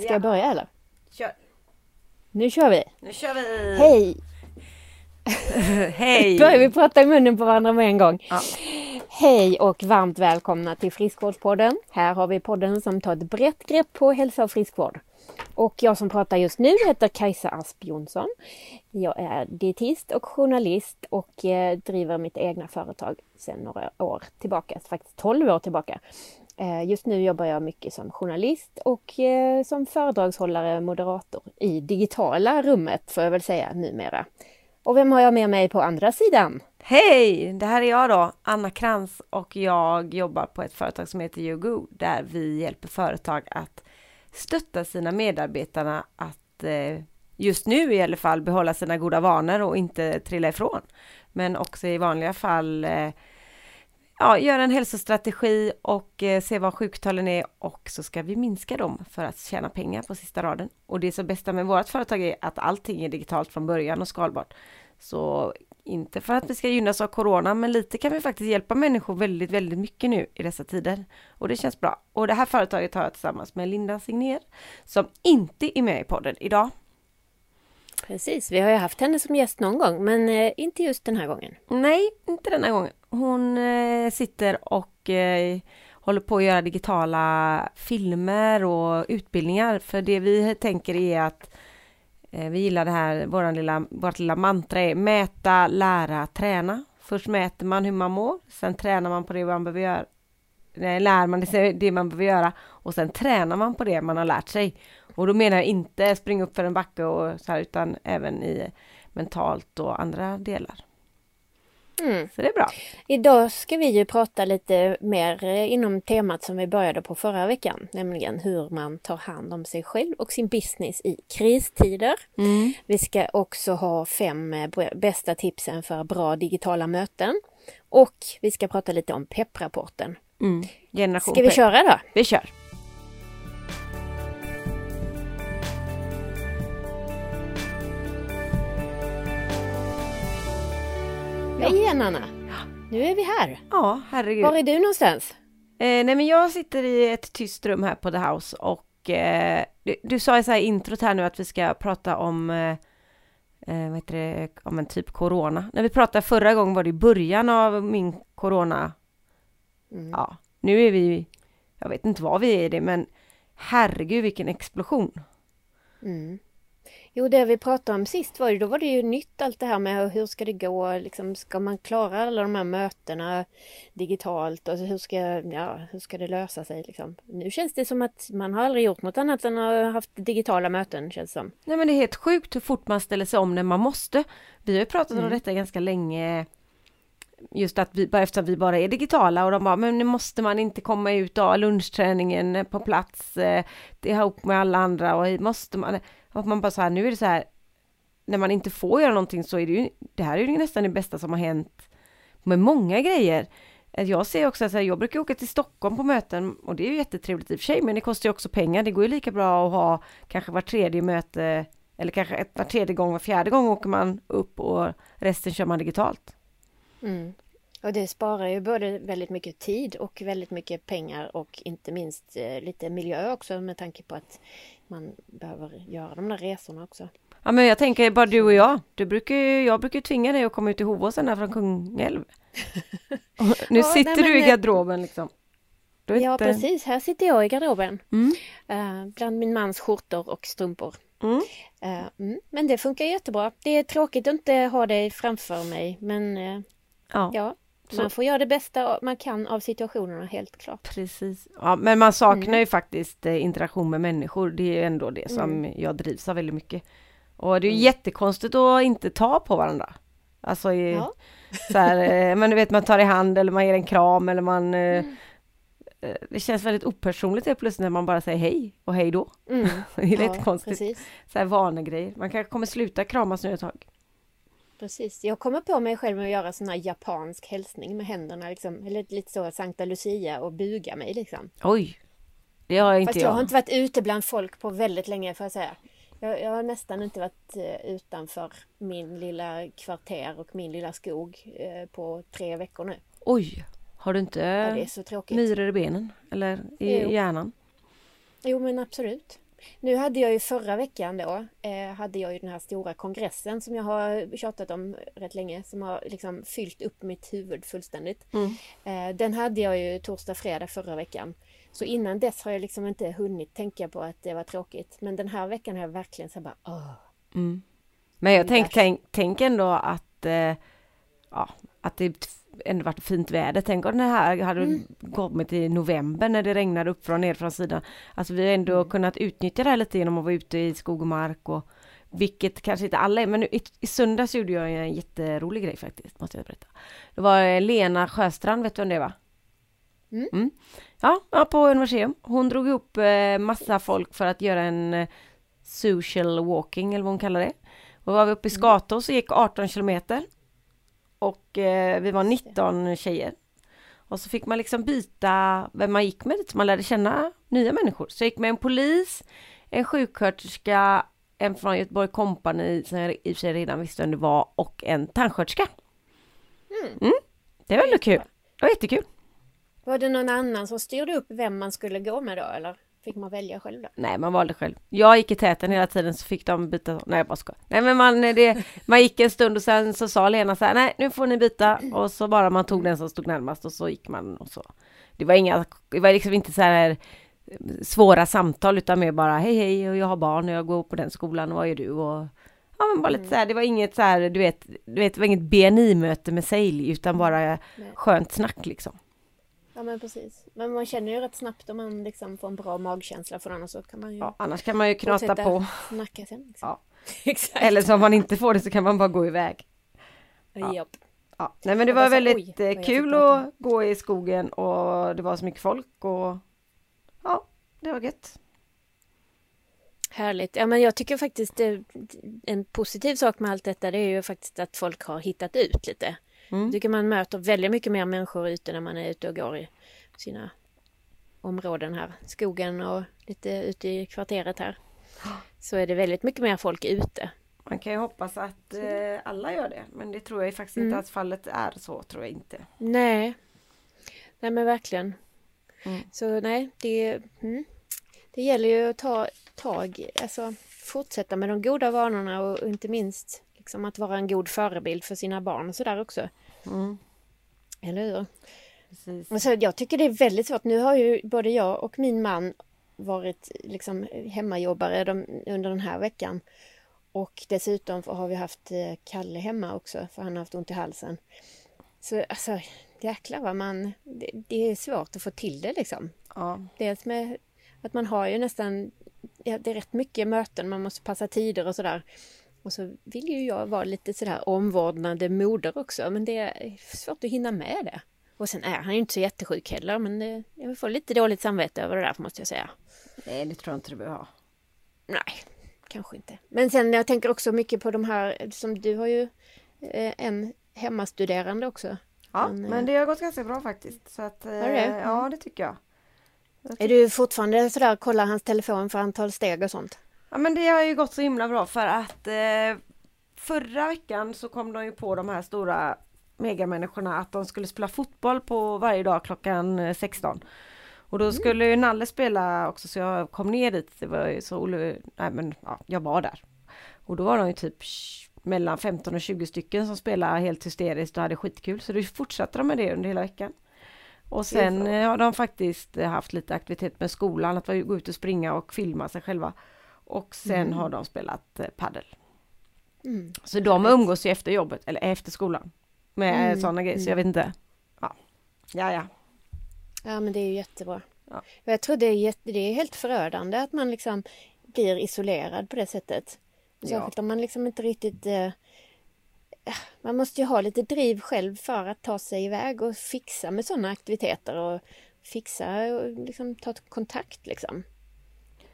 Ska Ja. jag börja eller? Kör. Nu kör vi! Nu kör vi! Hej! Hej! Börjar vi prata i munnen på varandra med en gång. Ja. Hej och varmt välkomna till Friskvårdspodden. Här har vi podden som tar ett brett grepp på hälsa och friskvård. Och jag som pratar just nu heter Kajsa Asp Jonsson. Jag är dietist och journalist och eh, driver mitt egna företag sedan några år tillbaka, faktiskt 12 år tillbaka. Eh, just nu jobbar jag mycket som journalist och eh, som föredragshållare, moderator i digitala rummet får jag väl säga numera. Och vem har jag med mig på andra sidan? Hej! Det här är jag då, Anna Krantz och jag jobbar på ett företag som heter YouGo där vi hjälper företag att stötta sina medarbetare att eh, just nu i alla fall behålla sina goda vanor och inte trilla ifrån. Men också i vanliga fall eh, ja, göra en hälsostrategi och eh, se vad sjuktalen är och så ska vi minska dem för att tjäna pengar på sista raden. Och det som bästa med vårt företag är att allting är digitalt från början och skalbart. Så inte för att vi ska gynnas av corona, men lite kan vi faktiskt hjälpa människor väldigt, väldigt mycket nu i dessa tider. Och det känns bra. Och det här företaget har jag tillsammans med Linda Signer som inte är med i podden idag. Precis, vi har ju haft henne som gäst någon gång men eh, inte just den här gången. Nej, inte denna gången. Hon eh, sitter och eh, håller på att göra digitala filmer och utbildningar. För det vi tänker är att eh, vi gillar det här, våran lilla, vårt lilla mantra är mäta, lära, träna. Först mäter man hur man mår, sen tränar man på det man behöver göra. Nej, lär man sig det man behöver göra och sen tränar man på det man har lärt sig. Och då menar jag inte springa upp för en backe och så här, utan även i mentalt och andra delar. Mm. Så det är bra. Idag ska vi ju prata lite mer eh, inom temat som vi började på förra veckan, nämligen hur man tar hand om sig själv och sin business i kristider. Mm. Vi ska också ha fem eh, bästa tipsen för bra digitala möten. Och vi ska prata lite om pepprapporten. Mm. Generation Ska vi köra då? Vi kör! Hej igen Anna! Nu är vi här. Ja, herregud. Var är du någonstans? Eh, nej men jag sitter i ett tyst rum här på The House och eh, du, du sa i så här introt här nu att vi ska prata om eh, eh, vad heter det, om en typ corona. När vi pratade förra gången var det i början av min corona. Mm. Ja, nu är vi, jag vet inte vad vi är i det, men herregud vilken explosion. Mm. Jo, det vi pratade om sist var ju, då var det ju nytt allt det här med hur ska det gå, liksom, ska man klara alla de här mötena digitalt och hur ska, ja, hur ska det lösa sig liksom. Nu känns det som att man har aldrig gjort något annat än att ha haft digitala möten känns som. Nej men det är helt sjukt hur fort man ställer sig om när man måste. Vi har ju pratat om Mm. detta ganska länge. Just att vi, bara eftersom vi bara är digitala och de bara, men nu måste man inte komma ut och ha lunchträningen på plats eh, det är ihop med alla andra och måste man, att man bara så här, nu är det så här, när man inte får göra någonting så är det ju, det här är ju nästan det bästa som har hänt med många grejer. Eh, jag ser också att jag brukar åka till Stockholm på möten och det är ju jättetrevligt i och för sig, men det kostar ju också pengar. Det går ju lika bra att ha kanske var tredje möte eller kanske ett, var tredje gång, var fjärde gång åker man upp och resten kör man digitalt. Mm. Och det sparar ju både väldigt mycket tid och väldigt mycket pengar och inte minst eh, lite miljö också med tanke på att man behöver göra de där resorna också. Ja men jag tänker bara du och jag. Du brukar ju, jag brukar ju tvinga dig att komma ut i Hovåsen här från Kungälv. Nu Ja, sitter nej, du i men- garderoben liksom. Ja inte- precis, här sitter jag i garderoben. Mm. Eh, bland min mans skjortor och strumpor. Mm. Eh, mm, men det funkar jättebra. Det är tråkigt att inte ha dig framför mig men eh, Ja, ja, Så- man får göra det bästa man kan av situationerna helt klart. precis. Ja, men man saknar Mm. ju faktiskt eh, interaktion med människor. Det är ju ändå det som jag drivs av väldigt mycket. Och det är Mm. jättekonstigt att inte ta på varandra. Alltså i, Ja. så här, eh, men du vet man tar i hand eller man ger en kram eller man eh, Mm. eh, Det känns väldigt opersonligt helt plötsligt när man bara säger hej och hej då. Mm. Det är Ja, lite konstigt. Precis, Så här vanegrejer. Man kanske kommer sluta kramas nu ett tag. Precis. Jag kommer på mig själv med att göra sån här japansk hälsning med händerna liksom, eller lite så Sankta Lucia och buga mig liksom. Oj! Det har inte Fast jag. jag har inte varit ute bland folk på väldigt länge får jag säga. Jag, jag har nästan inte varit eh, utanför min lilla kvarter och min lilla skog eh, på tre veckor nu. Oj! Har du inte Ja, myror i benen? Eller i Jo. hjärnan? Jo men absolut. Nu hade jag ju förra veckan då, eh, hade jag ju den här stora kongressen som jag har tjatat om rätt länge, som har liksom fyllt upp mitt huvud fullständigt. Mm. Eh, den hade jag ju torsdag, fredag förra veckan. Så innan dess har jag liksom inte hunnit tänka på att det var tråkigt. Men den här veckan har jag verkligen så här bara, åh. Mm. Men jag tänk, tänk, tänk ändå att, eh, ja, att det ändå varit fint väder. Tänk om det här hade Mm. kommit i november när det regnade upp från ner från sidan. Alltså vi har ändå Mm. kunnat utnyttja det här lite genom att vara ute i skog och mark och vilket kanske inte alla är, men i, i söndags gjorde jag en jätterolig grej faktiskt, måste jag berätta. Det var eh, Lena Sjöstrand, vet du vem det var? Mm. Ja, ja, på Universium. Hon drog ihop eh, massa folk för att göra en eh, social walking eller vad hon kallar det. Och var vi uppe i Skatås och gick 18 kilometer. Och eh, vi var 19 tjejer. Och så fick man liksom byta vem man gick med så man lärde känna nya människor. Så jag gick med en polis, en sjuksköterska, en från Göteborg Company som jag i och för sig redan visste vem det var och en tandsköterska. Mm. Det var ändå kul. Det var jättekul. Var det någon annan som styrde upp vem man skulle gå med då eller fick man välja själv då? Nej, man valde själv. Jag gick i täten hela tiden så fick de byta. Nej, jag bara skojar. Nej, men man, det, man gick en stund och sen så sa Lena så här, nej, nu får ni byta. Och så bara man tog den som stod närmast och så gick man och så. Det var inga, det var liksom inte så här eh, svåra samtal utan mer bara hej hej och jag har barn och jag går på den skolan och vad gör du och ja men bara lite så här, det var inget så här, du vet, du vet, det var inget BNI-möte med sälj utan bara Nej. skönt snack liksom. Ja men precis. Men man känner ju rätt snabbt om man liksom får en bra magkänsla för och så kan man ju Ja, annars kan man ju knata på. snacka sen. Liksom. Ja. Exakt. Eller så om man inte får det så kan man bara gå iväg. Ja. Japp. Ja, nej men det var sa, väldigt oj, eh, kul att gå i skogen och det var så mycket folk och ja, det var gött. Härligt. Ja, men jag tycker faktiskt eh, en positiv sak med allt detta det är ju faktiskt att folk har hittat ut lite. Mm. Jag tycker man möter väldigt mycket mer människor ute när man är ute och går i sina områden här. Skogen och lite ute i kvarteret här. Så är det väldigt mycket mer folk ute. Man kan ju hoppas att eh, alla gör det, men det tror jag faktiskt Mm. inte att fallet är så, tror jag inte. Nej. Nej men verkligen. Mm. Så nej, det, mm. det gäller ju att ta tag, alltså fortsätta med de goda vanorna och inte minst liksom att vara en god förebild för sina barn och sådär också. Mm. Eller hur? Precis. Så jag tycker det är väldigt svårt. Nu har ju både jag och min man varit liksom hemmajobbare de, under den här veckan. Och dessutom har vi haft eh, Kalle hemma också för han har haft ont i halsen. Så alltså jäklar vad man... Det, det är svårt att få till det liksom. Ja. Dels med att man har ju nästan... Ja, det är rätt mycket möten, man måste passa tider och sådär. Och så vill ju jag vara lite sådär omvårdnande moder också men det är svårt att hinna med det. Och sen är han ju inte så jättesjuk heller men jag får lite dåligt samvete över det där måste jag säga. Nej, det tror jag inte du behöver ha. Nej, kanske inte. Men sen jag tänker också mycket på de här, som du har ju eh, en hemmastuderande också. Ja, Men, eh, men det har gått ganska bra faktiskt. Så att, eh, Har det? Ja, det tycker jag. Är du fortfarande sådär, kollar hans telefon för antal steg och sånt? Ja men det har ju gått så himla bra för att eh, förra veckan så kom de ju på de här stora megamänniskorna att de skulle spela fotboll på varje dag klockan eh, 16. Och då skulle ju Nalle spela också så jag kom ner dit. Det var ju så Olle, nej men ja, jag var där. Och då var de ju typ mellan 15 och 20 stycken som spelade helt hysteriskt och hade skitkul. Så då fortsatte de med det under hela veckan. Och sen eh, har de faktiskt eh, haft lite aktivitet med skolan, att gå ut och springa och filma sig själva. Och sen Mm. har de spelat eh, paddel. Mm. Så de umgås ju efter jobbet, eller efter skolan. Med Mm, mm. sådana grejer, så jag vet inte. Ja, ja. ja. Ja men det är ju jättebra. Ja. Jag tror det är, det är helt förödande att man liksom blir isolerad på det sättet. Särskilt om man liksom inte riktigt... Eh, man måste ju ha lite driv själv för att ta sig iväg och fixa med sådana aktiviteter och fixa och liksom ta kontakt liksom.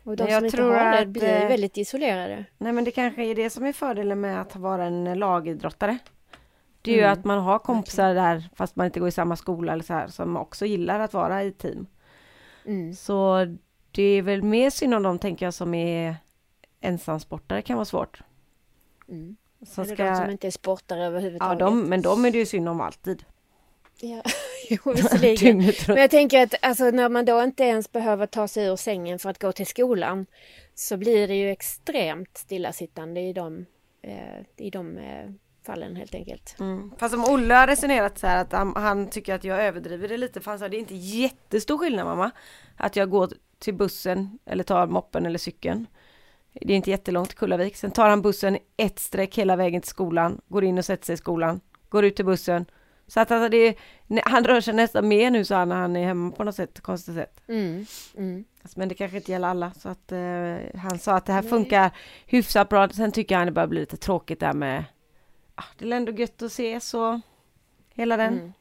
Och de Men jag som inte tror har det att, blir ju eh, väldigt isolerade. Nej men det kanske är det som är fördelen med att vara en lagidrottare. Det är ju Mm, att man har kompisar där fast man inte går i samma skola eller så här som också gillar att vara i team. Mm. Så det är väl mer synd om dem tänker jag som är ensamsportare kan vara svårt. Mm. Som Eller de som ska... inte är sportare Ja, överhuvudtaget. de, men de är det ju synd om alltid. Ja, jo, visserligen. Men jag tänker att alltså, när man då inte ens behöver ta sig ur sängen för att gå till skolan så blir det ju extremt stillasittande i de, eh, i de eh, fallen helt enkelt. Mm. Fast om Olle har resonerat så här att han, han, tycker att jag överdriver det lite för han sa det är inte jättestor skillnad mamma. Att jag går till bussen eller tar moppen eller cykeln. Det är inte jättelångt till Kullavik. Sen tar han bussen ett streck hela vägen till skolan, går in och sätter sig i skolan, går ut till bussen. Så att alltså det, han rör sig nästan mer nu så när han är hemma på något sätt, konstigt sätt. Mm, mm. Alltså, men det kanske inte gäller alla så att eh, han sa att det här Nej. funkar hyfsat bra. Sen tycker han det börjar bli lite tråkigt där med ah, det är ändå gött att se så hela den. Mm.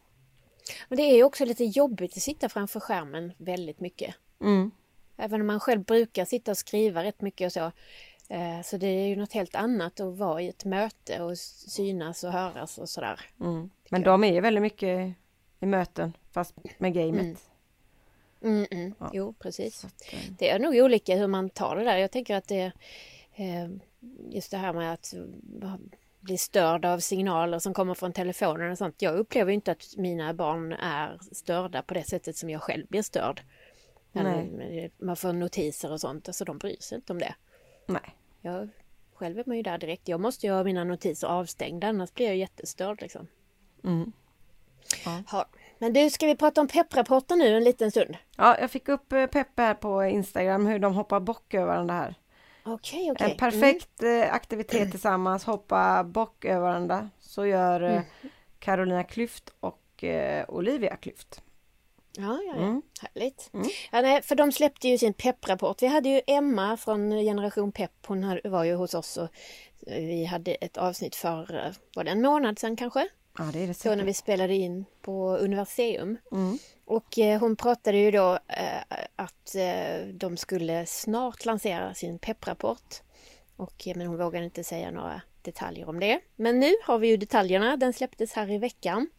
Men det är ju också lite jobbigt att sitta framför skärmen väldigt mycket. Mm. Även om man själv brukar sitta och skriva rätt mycket och så. Eh, så det är ju något helt annat att vara i ett möte och synas och höras och sådär. Mm. Men de är ju väldigt mycket i möten fast med gamet. Mm. Mm, mm. Ja. Jo, precis. Att, eh. Det är nog olika hur man tar det där. Jag tänker att det eh, just det här med att bli störd av signaler som kommer från telefonen och sånt. Jag upplever inte att mina barn är störda på det sättet som jag själv blir störd. Nej. Man får notiser och sånt, alltså de bryr sig inte om det. Nej. Jag, själv är man ju där direkt. Jag måste ju ha mina notiser avstängda annars blir jag jättestörd liksom. Mm. Ja. Ha. Men du, ska vi prata om pepprapporten nu en liten stund? Ja, jag fick upp eh, pepp här på Instagram hur de hoppar bock över varandra här. Okay. Okay. En perfekt mm. aktivitet tillsammans, hoppa bock över varandra. Så gör mm. Carolina Klyft och eh, Olivia Klyft. Ja, ja, ja. Mm. härligt. Mm. Ja, nej, för de släppte ju sin pepprapport. Vi hade ju Emma från Generation Pepp, hon var ju hos oss och vi hade ett avsnitt för, var det en månad sedan kanske? Ja, det är det Så när vi spelade in på Universium. Mm. Och eh, hon pratade ju då eh, att eh, de skulle snart lansera sin pepprapport. Och, eh, men hon vågade inte säga några detaljer om det. Men nu har vi ju detaljerna. Den släpptes här i veckan.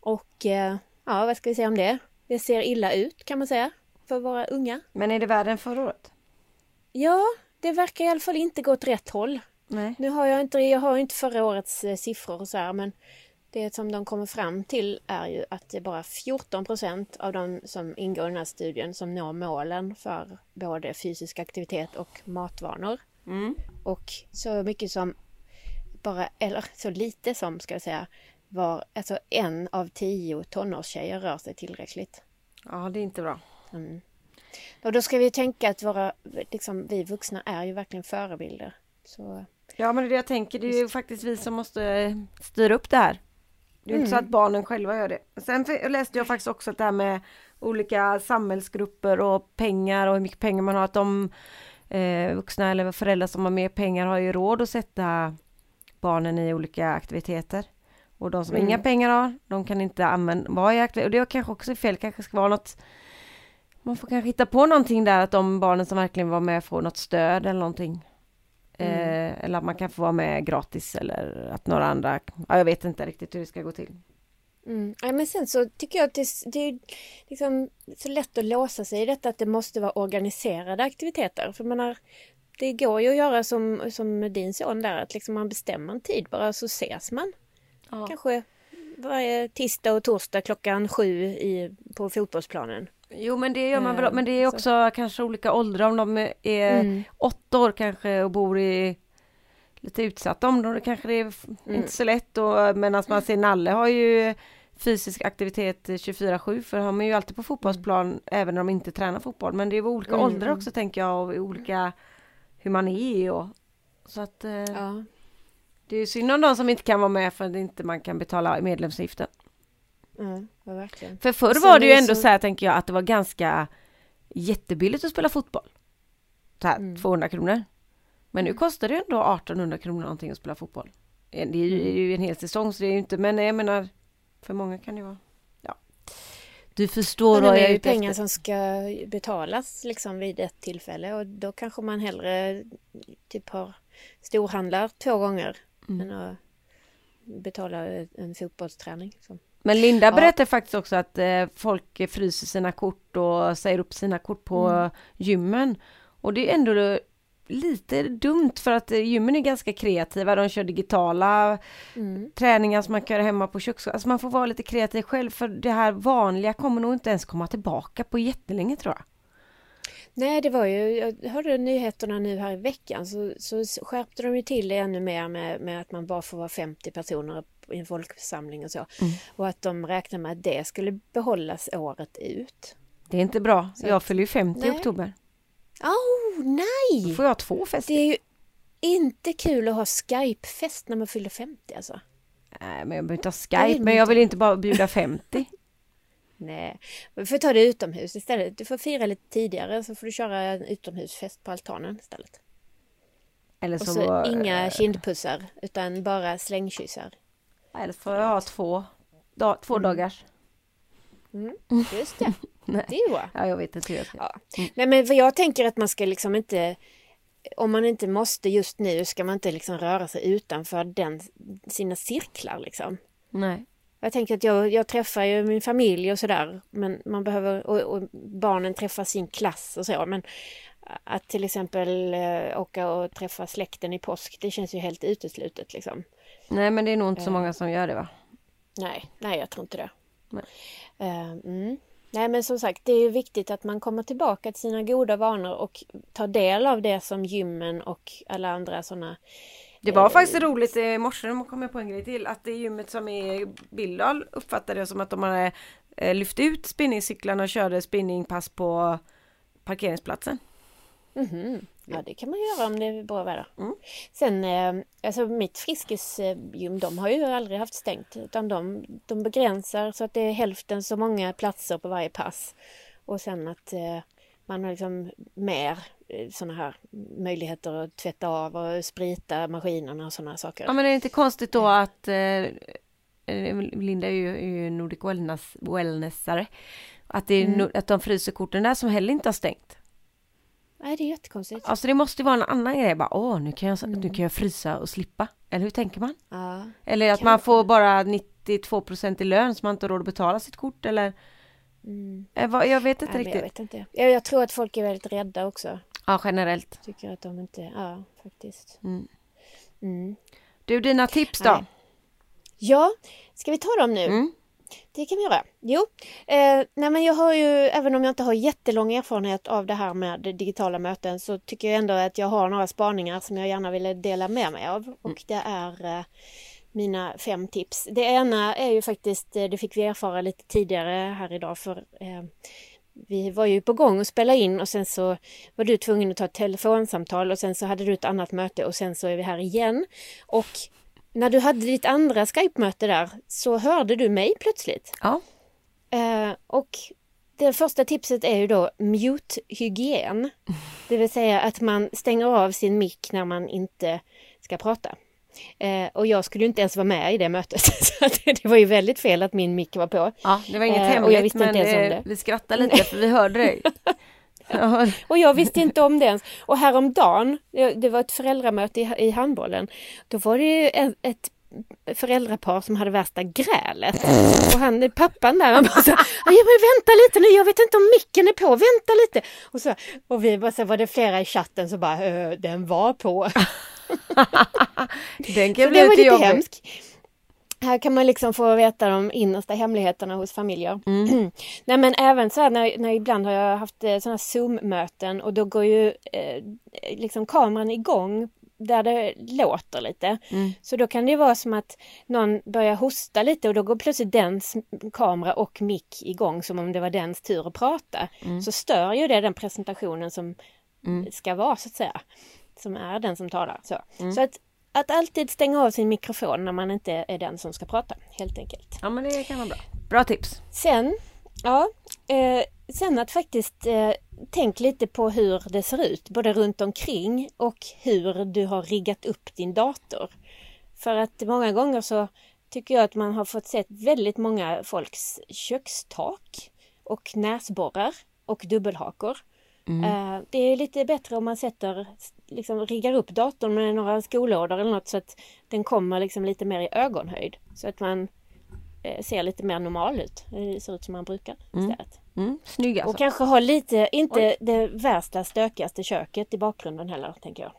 Och eh, ja, vad ska vi säga om det? Det ser illa ut kan man säga för våra unga. Men är det värre än förra året? Ja, det verkar i alla fall inte gå åt rätt håll. Nej. Nu har jag inte, jag har inte förra årets eh, siffror och så här, men det som de kommer fram till är ju att det är bara 14 procent av de som ingår i den här studien som når målen för både fysisk aktivitet och matvanor. Mm. Och så mycket som bara, eller så lite som ska jag säga, var alltså en av tio tonårstjejer rör sig tillräckligt. Ja, det är inte bra. Mm. Och då ska vi tänka att våra, liksom, vi vuxna är ju verkligen förebilder. Så... Ja, men det jag tänker. Det är ju faktiskt vi som måste styra upp det här. Det är mm. inte så mm. att barnen själva gör det. Sen läste jag faktiskt också att det här med olika samhällsgrupper och pengar och hur mycket pengar man har. Att de eh, vuxna eller föräldrar som har mer pengar har ju råd att sätta barnen i olika aktiviteter. Och de som mm. inga pengar har, de kan inte använda, vara i aktivitet. Och det kanske också är fel, kanske ska vara något man får kanske hitta på någonting där att de barnen som verkligen var med får något stöd eller någonting. Mm. Eh, eller att man kan få vara med gratis eller att några andra, ja, jag vet inte riktigt hur det ska gå till. Mm. Ja, men sen så tycker jag att det, det är liksom så lätt att låsa sig i detta att det måste vara organiserade aktiviteter. För menar, det går ju att göra som, som din son där, att liksom man bestämmer en tid bara så ses man. Ja. Kanske varje tisdag och torsdag klockan sju i, på fotbollsplanen. Jo men det gör man väl, men det är också så. kanske olika åldrar om de är mm. åtta år kanske och bor i lite utsatta områden kanske det är mm. inte så lätt och medan man ser Nalle har ju fysisk aktivitet 24-7 för han är ju alltid på fotbollsplan mm. även när de inte tränar fotboll men det är olika mm. åldrar också tänker jag och olika hur man är och så att eh, ja. Det är synd om de som inte kan vara med för att inte man kan betala medlemsavgiften. Mm, ja. För förr var det ju ändå så... så här tänker jag att det var ganska jättebilligt att spela fotboll. Så här, mm. 200 kronor. Men nu mm. kostar det ändå 1800 kronor någonting att spela fotboll. Det är ju, mm. ju en hel säsong så det är ju inte, men jag menar för många kan det vara. Ja. Du förstår vad jag är ute efter. Det är ju pengar som ska betalas liksom vid ett tillfälle och då kanske man hellre typ har storhandlar två gånger mm. än att betala en fotbollsträning. Så. Men Linda ja. faktiskt också att eh, folk fryser sina kort och säger upp sina kort på mm. gymmen. Och det är ändå lite dumt för att eh, gymmen är ganska kreativa. De kör digitala mm. träningar som man kan göra hemma på köksgolvet. Alltså man får vara lite kreativ själv för det här vanliga kommer nog inte ens komma tillbaka på jättelänge tror jag. Nej, det var ju, jag hörde nyheterna nu här i veckan så, så skärpte de ju till det ännu mer med, med att man bara får vara 50 personer i en folkförsamling och så. Mm. Och att de räknar med att det skulle behållas året ut. Det är inte bra. Så jag fyller ju 50 i Nej. oktober. Oh, Då nej! får jag två fester. Det är ju inte kul att ha Skype-fest när man fyller 50 alltså. Nej, men jag behöver inte ha Skype, men jag vill inte bara bjuda 50. Nej, vi får ta det utomhus istället. Du får fira lite tidigare så får du köra en utomhusfest på altanen istället. Eller Och så, så inga eh, kindpussar utan bara slängkyssar. Eller så får jag ha två, da, två Mm. dagars. Mm, just det, Nej. det är bra. Ja, jag vet inte hur jag ska. Ja. Mm. Nej, men för jag tänker att man ska liksom inte om man inte måste just nu ska man inte liksom röra sig utanför den, sina cirklar liksom. Nej. Jag tänker att jag, jag träffar ju min familj och sådär men man behöver och, och barnen träffar sin klass och så men att till exempel eh, åka och träffa släkten i påsk det känns ju helt uteslutet liksom. Nej, men det är nog inte så Eh. många som gör det va? Nej, nej jag tror inte det. Nej. Eh, mm. Nej men som sagt det är viktigt att man kommer tillbaka till sina goda vanor och tar del av det som gymmen och alla andra sådana Det var Eh. faktiskt roligt i morse, nu kom jag på en grej till, att det gymmet som är i Billdal uppfattade jag som att de hade lyft ut spinningcyklarna och körde spinningpass på parkeringsplatsen. Mhm. Ja det kan man göra om det är bra väder. Mm. Sen, eh, alltså mitt friskisgym, de har ju aldrig haft stängt utan de, de begränsar så att det är hälften så många platser på varje pass. Och sen att eh, man har liksom mer eh, sådana här möjligheter att tvätta av och sprita maskinerna och sådana saker. Ja men är det inte konstigt då att eh, eh, Linda är ju, är ju Nordic wellness, wellnessare. Att, det är, Mm. att de fryser korten där som heller inte har stängt. Nej det är jättekonstigt. Alltså det måste ju vara en annan grej bara, åh nu kan jag, Mm. nu kan jag frysa och slippa. Eller hur tänker man? Ja. Eller att man får bara 92% i lön så man inte har råd att betala sitt kort eller? Mm. Eh, Jag vet inte Nej, men jag riktigt. vet inte. Jag, jag tror att folk är väldigt rädda också. Ja generellt. Tycker att de inte, ja faktiskt. Mm. Mm. Du dina tips då? Nej. Ja, ska vi ta dem nu? Mm. Det kan vi göra. Jo, eh, nej men jag har ju, även om jag inte har jättelång erfarenhet av det här med digitala möten så tycker jag ändå att jag har några spaningar som jag gärna ville dela med mig av. Och det är eh, mina fem tips. Det ena är ju faktiskt, eh, det fick vi erfara lite tidigare här idag för eh, vi var ju på gång att spela in och sen så var du tvungen att ta ett telefonsamtal och sen så hade du ett annat möte och sen så är vi här igen. Och när du hade ditt andra Skype-möte där så hörde du mig plötsligt. Ja. Eh, och det första tipset är ju då mute-hygien. Det vill säga att man stänger av sin mick när man inte ska prata. Eh, och jag skulle inte ens vara med i det mötet. Så det var ju väldigt fel att min mick var på. Ja, det var inget Eh, och jag hemligt men inte ens om det, det. vi skrattade lite för vi hörde dig. Ja, Och jag visste inte om det ens. Och häromdagen, det det var ett föräldramöte i, i handbollen, då var det ju ett, ett föräldrapar som hade värsta grälet. Och han, pappan där, han bara så, "Ja, men vänta lite nu, jag vet inte om micken är på, vänta lite. Och, så, och vi bara så var det flera i chatten som bara, "Eh, den var på. den kan Så bli det var lite jobbig. hemskt. Här kan man liksom få veta de innersta hemligheterna hos familjer. Mm. Nej men även så här när, när ibland har jag haft eh, sådana Zoom-möten och då går ju eh, liksom kameran igång där det låter lite. Mm. Så då kan det vara som att någon börjar hosta lite och då går plötsligt dens kamera och mick igång som om det var dens tur att prata. Så stör ju det den presentationen som Mm. ska vara så att säga. Som är den som talar. Så, så att, att alltid stänga av sin mikrofon när man inte är den som ska prata helt enkelt. Ja men det kan vara bra. Bra tips. Sen, ja, eh, sen att faktiskt eh, tänk lite på hur det ser ut, både runt omkring och hur du har riggat upp din dator. För att många gånger så tycker jag att man har fått sett väldigt många folks kökstak och näsborrar och dubbelhakor. Eh, Det är lite bättre om man sätter, liksom riggar upp datorn med några skolådor eller något så att den kommer liksom lite mer i ögonhöjd. Så att man eh, ser lite mer normal ut. Det ser ut som man brukar istället. Mm. Snygg Och alltså. kanske ha lite, inte det värsta stökigaste köket i bakgrunden heller, tänker jag.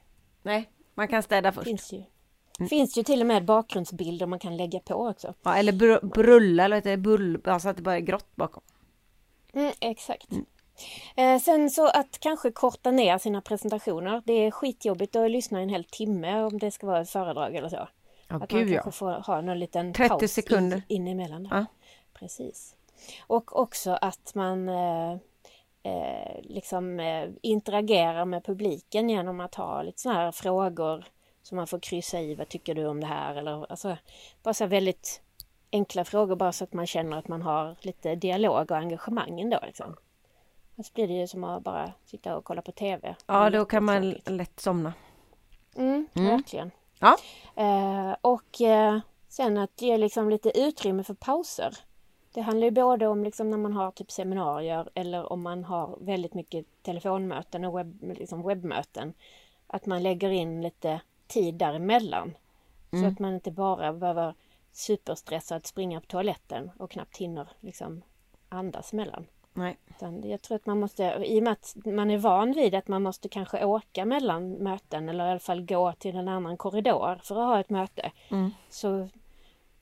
Nej, man kan städa först. Finns ju, finns ju till och med bakgrundsbilder man kan lägga på också. Ja, eller br- brulla eller det? Bull, alltså att det bara är grått bakom. Mm, exakt. Eh, sen så att kanske korta ner sina presentationer. Det är skitjobbigt att lyssna en hel timme om det ska vara ett föredrag eller så. Ja, att gud man ja. kanske får ha någon liten 30 paus sekunder. I, in emellan. Ja. Precis. Och också att man eh, eh, liksom eh, interagerar med publiken genom att ha lite sådana här frågor som man får kryssa i. Vad tycker du om det här? Eller, alltså, bara så väldigt enkla frågor bara så att man känner att man har lite dialog och engagemang ändå. Liksom. Annars blir det ju som att bara sitta och kolla på TV. Ja, är då kan man lätt somna. Mm, Mm. Verkligen. Ja. Eh, och eh, sen att ge liksom lite utrymme för pauser. Det handlar ju både om liksom när man har typ seminarier eller om man har väldigt mycket telefonmöten och webb, liksom webbmöten. Att man lägger in lite tid däremellan. Så Mm. att man inte bara behöver superstressat springa på toaletten och knappt hinner liksom andas emellan. Nej. Utan jag tror att man måste, i och med att man är van vid att man måste kanske åka mellan möten eller i alla fall gå till en annan korridor för att ha ett möte. Mm. Så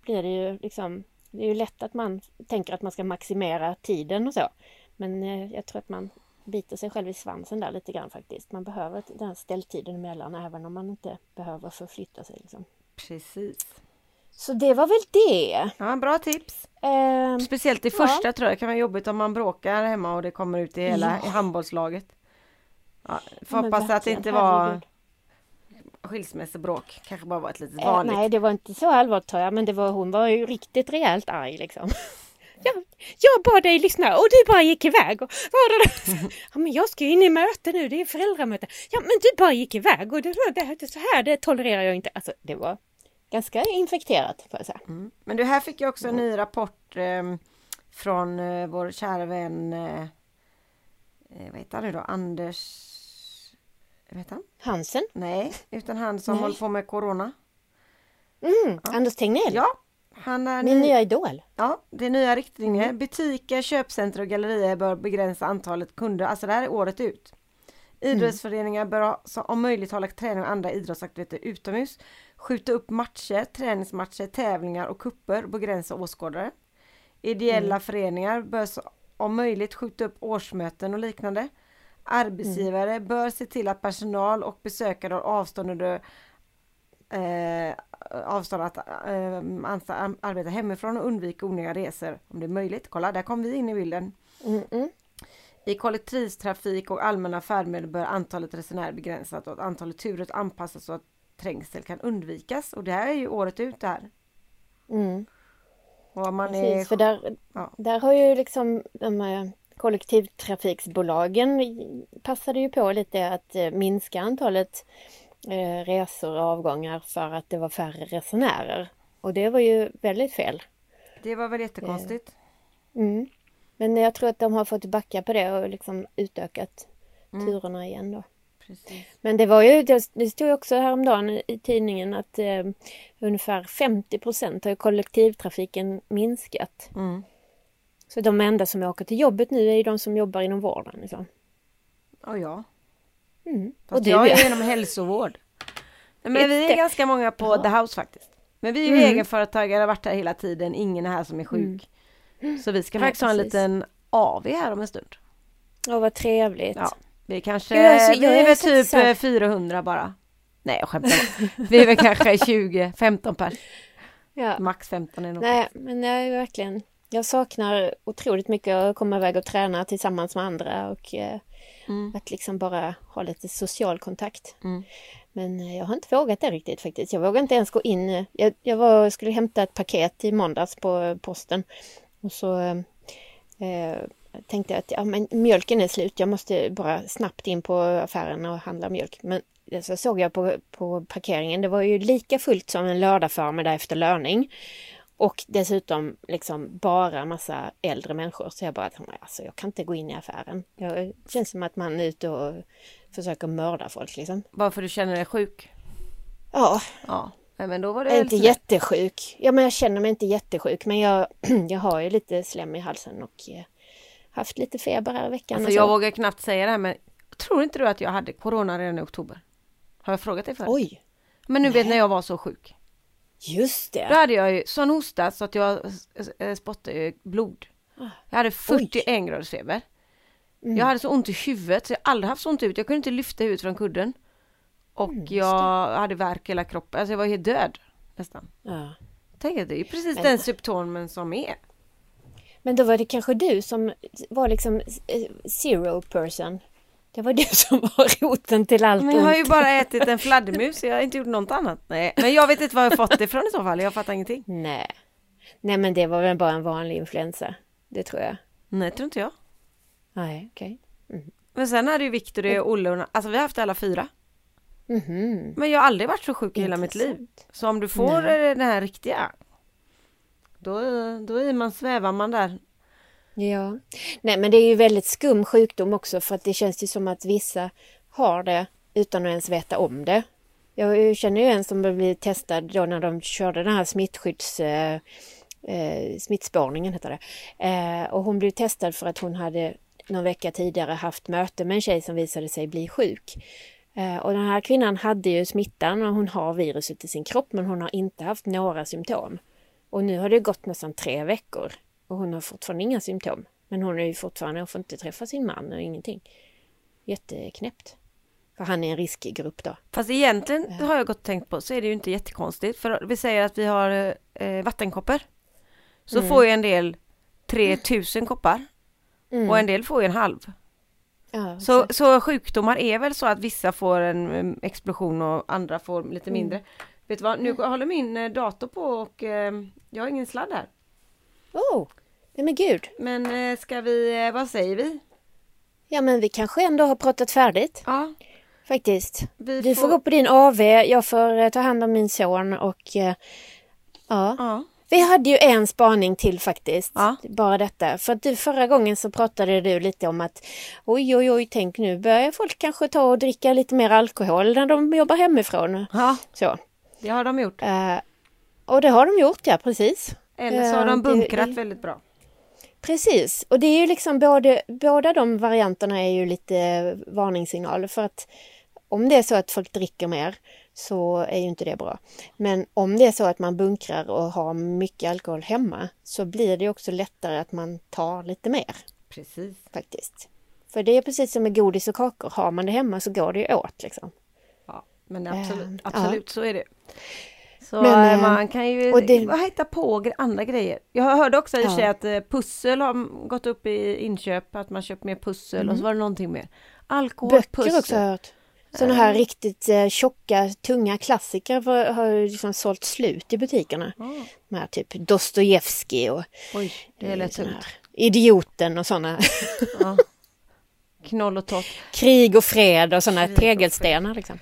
blir det ju liksom, det är ju lätt att man tänker att man ska maximera tiden och så. Men eh, jag tror att man biter sig själv i svansen där lite grann faktiskt. Man behöver den ställtiden emellan även om man inte behöver förflytta sig. Liksom. Precis. Så det var väl det. Ja, bra tips. Ehm, Speciellt i Ja. första tror jag det kan vara jobbigt om man bråkar hemma och det kommer ut i hela Ja. i handbollslaget. Ja, får Ja, hoppas att det inte var herregud. skilsmässobråk. Kanske bara var ett litet Eh, vanligt. nej, det var inte så allvarligt tror jag, men det var, hon var ju riktigt rejält arg liksom. Jag, jag bad dig lyssna och du bara gick iväg. Och, var det ja, men jag ska ju in i möte nu, det är föräldramöte. Ja, men du bara gick iväg och det, det, det, så här, det tolererar jag inte. Alltså, det var ganska infekterat får jag säga. Mm. Men du, här fick jag också en ny rapport ehm, från eh, vår kära vän, eh, eh, vad heter han nu då, Anders, heter han? Hansen? Nej, utan han som Nej. håller på med Corona. Mm, Anders Tegnell? Ja, han är Min ny, nya idol? ja, det är nya riktlinjer. Mm. Butiker, köpcenter och gallerier bör begränsa antalet kunder, alltså det här är året ut. Mm. Idrottsföreningar bör ha- om möjligt hålla träning och andra idrottsaktiviteter utomhus. Skjuta upp matcher, träningsmatcher, tävlingar och kupper och begränsa åskådare. Ideella Mm. föreningar bör om möjligt skjuta upp årsmöten och liknande. Arbetsgivare Mm. bör se till att personal och besökare har avstånd under eh, avstånd att eh, ansta- arbeta hemifrån och undvika onödiga resor om det är möjligt. Kolla, där kom vi in i bilden. Mm. I kollektivtrafik och allmänna färdmedel bör antalet resenärer begränsas och antalet turer anpassas så att trängsel kan undvikas. Och det här är ju året ut det här. Mm. Och man Precis, är... för där, ja. där har ju liksom de här kollektivtrafiksbolagen passade ju på lite att eh, minska antalet eh, resor och avgångar för att det var färre resenärer. Och det var ju väldigt fel. Det var väl jättekonstigt. Mm. Men jag tror att de har fått backa på det och liksom utökat Mm. turerna igen då. Precis. Men det var ju, det stod också häromdagen i tidningen att eh, ungefär 50 procent har ju kollektivtrafiken minskat. Mm. Så de enda som åker till jobbet nu är ju de som jobbar inom vården. Liksom. Och ja. Mm. Fast Och du jag ja. är inom hälsovård. Men vi är ganska många på Ja. The House faktiskt. Men vi är ju Mm. egenföretagare, har varit här hela tiden, ingen är här som är sjuk. Så vi ska faktiskt ha en liten AV här om en stund. Åh, vad trevligt. Ja. Vi kanske, Gud, alltså, vi jag är väl typ så här- eh, 400 bara. Nej jag skämtar. Vi är väl kanske 20, 15 pers. Ja. Max 15 är nog. Nej, men jag är verkligen... Jag saknar otroligt mycket att komma iväg och träna tillsammans med andra och eh, Mm. att liksom bara ha lite social kontakt. Mm. Men eh, jag har inte vågat det riktigt faktiskt. Jag vågar inte ens gå in. Jag, jag var, skulle hämta ett paket i måndags på posten och så eh, tänkte att ja, men mjölken är slut. Jag måste bara snabbt in på affären och handla mjölk. Men så såg jag på, på parkeringen, det var ju lika fullt som en lördag förmiddag efter löning. Och dessutom liksom bara massa äldre människor. Så jag bara, alltså jag kan inte gå in i affären. Jag, det känns som att man är ute och försöker mörda folk liksom. Bara för du känner dig sjuk. Ja, Ja. Nej, men då var det jag är inte jättesjuk. Ja, men jag känner mig inte jättesjuk. Men jag, jag har ju lite slem i halsen och eh, haft lite feber här i veckan. Alltså jag vågar knappt säga det här men tror inte du att jag hade corona redan i oktober? Har jag frågat dig förut? Oj, Men nu vet Nej. när jag var så sjuk. just Då det. hade jag ju sån hosta så att jag eh, spottade blod. Ah. Jag hade 41 graders feber. Mm. Jag hade så ont i huvudet så jag har aldrig haft så ont huvudet. Jag kunde inte lyfta huvudet från kudden. Och Mm, jag hade värk i hela kroppen. Alltså jag var helt död nästan. Ja. Tänk att det är precis Men- den symptomen som är. Men då var det kanske du som var liksom eh, zero person. Det var du som var roten till allt Men jag har ju bara ätit en fladdermus, jag har inte gjort något annat. Nej. Men jag vet inte var jag fått det ifrån i så fall, jag fattar ingenting. Nej. Nej men det var väl bara en vanlig influensa. Det tror jag. Nej, tror inte jag. Nej, okej. Men sen hade ju Viktor det och Olle, och- alltså vi har haft alla fyra. Mhm. Men jag har aldrig varit så sjuk i hela mitt liv. Så om du får Nej. eh, den här riktiga, då, då är man, svävar man där. Ja. Nej men det är ju väldigt skum sjukdom också för att det känns ju som att vissa har det utan att ens veta om det. Jag känner ju en som blev testad då när de körde den här smittskydds... Eh, eh, smittspårningen heter det. Eh, och hon blev testad för att hon hade någon vecka tidigare haft möte med en tjej som visade sig bli sjuk. Eh, och den här kvinnan hade ju smittan och hon har viruset i sin kropp men hon har inte haft några symptom. Och nu har det gått nästan tre veckor och hon har fortfarande inga symptom. Men hon är ju fortfarande, hon får inte träffa sin man och ingenting. Jätteknäppt. För han är en riskgrupp då. Fast egentligen det har jag gått och tänkt på så är det ju inte jättekonstigt. För vi säger att vi har eh, vattenkoppor. Så Mm. får ju en del 3000 koppar och en del får ju en halv. Ja, Så, så sjukdomar är väl så att vissa får en em, explosion och andra får lite mindre. Vet du vad, nu håller min eh, dator på och eh, jag har ingen sladd här. Oh, nej men gud. Men eh, ska vi, eh, vad säger vi? Ja men vi kanske ändå har pratat färdigt. Ja, Faktiskt. vi Du får gå på din AV, jag får eh, ta hand om min son och eh, ja. Ja, Vi hade ju en spaning till faktiskt. Ja. Bara detta. För att du, förra gången så pratade du lite om att oj oj oj, tänk nu börjar folk kanske ta och dricka lite mer alkohol när de jobbar hemifrån. ja Så. Det har de gjort. Eh, och det har de gjort, ja precis. Eller så har Ja, de bunkrat det- väldigt bra. Precis, och det är ju liksom både, båda de varianterna är ju lite varningssignaler för att om det är så att folk dricker mer så är ju inte det bra. Men om det är så att man bunkrar och har mycket alkohol hemma så blir det också lättare att man tar lite mer Precis. faktiskt. För det är precis som med godis och kakor, har man det hemma så går det ju åt liksom. Ja, men absolut, Ehm, absolut så är det. Så Men, eh, eh, man kan ju det- hitta på andra grejer. Jag hörde också i och Ja. att eh, pussel har gått upp i inköp, att man köpt mer pussel och så var det någonting mer. Alkohol, Mm. Böcker pussel. också har jag hört. Sådana här riktigt eh, tjocka, tunga klassiker var, har liksom sålt slut i butikerna. Ja. De här typ Dostojevskij och Oj, det är lätt här Idioten och sådana. Ja. Knoll och tott. Krig och fred och sådana Krig och tegelstenar liksom.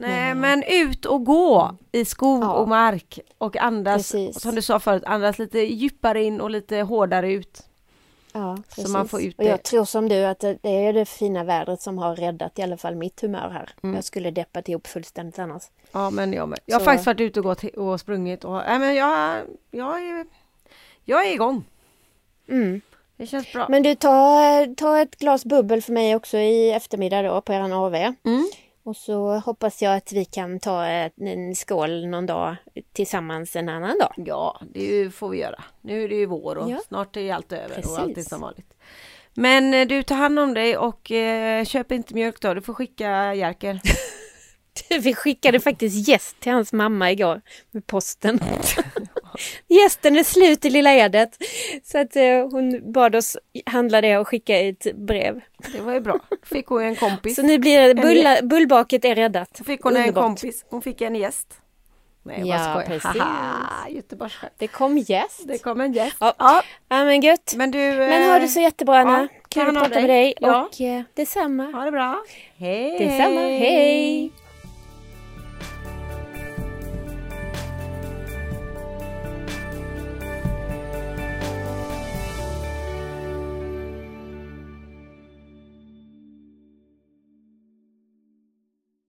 Nej men ut och gå i skog Ja. och mark och andas, Precis. som du sa förut, andas lite djupare in och lite hårdare ut. Ja, Så precis. man får ut och jag tror som du att det det är det fina vädret som har räddat i alla fall mitt humör här. Mm. Jag skulle deppat ihop fullständigt annars. Ja men jag med. Jag har Så- faktiskt varit ute och gått och sprungit och nej, men jag, jag, är, jag är igång. Mm. Det känns bra. Men du, ta, ta ett glas bubbel för mig också i eftermiddag då på eran AV. Mm. Och så hoppas jag att vi kan ta en skål någon dag tillsammans en annan dag. Ja, det får vi göra. Nu är det ju vår och Ja. snart är allt över Precis. och allt är som vanligt. Men eh, du, tar hand om dig och eh, köp inte mjölk då. Du får skicka Jerker. Vi skickade faktiskt gäst till hans mamma igår med posten. Gästen är slut i Lilla Edet. Så att eh, hon bad oss handla det och skicka ett brev. Det var ju bra. Fick hon en kompis. Så nu blir det bulla, bullbaket är räddat. Fick hon en Underbart. kompis. Hon fick en gäst. Nej, Ja, precis. Haha, Göteborgsskämt. Det kom gäst. Det kom en gäst. Ja. Ja, Ja men gött. men du... Men ha det så jättebra Anna. ja, Kul att prata med dig. dig. Ja. Och eh, detsamma. Ha det bra. Hej! Detsamma. Hej!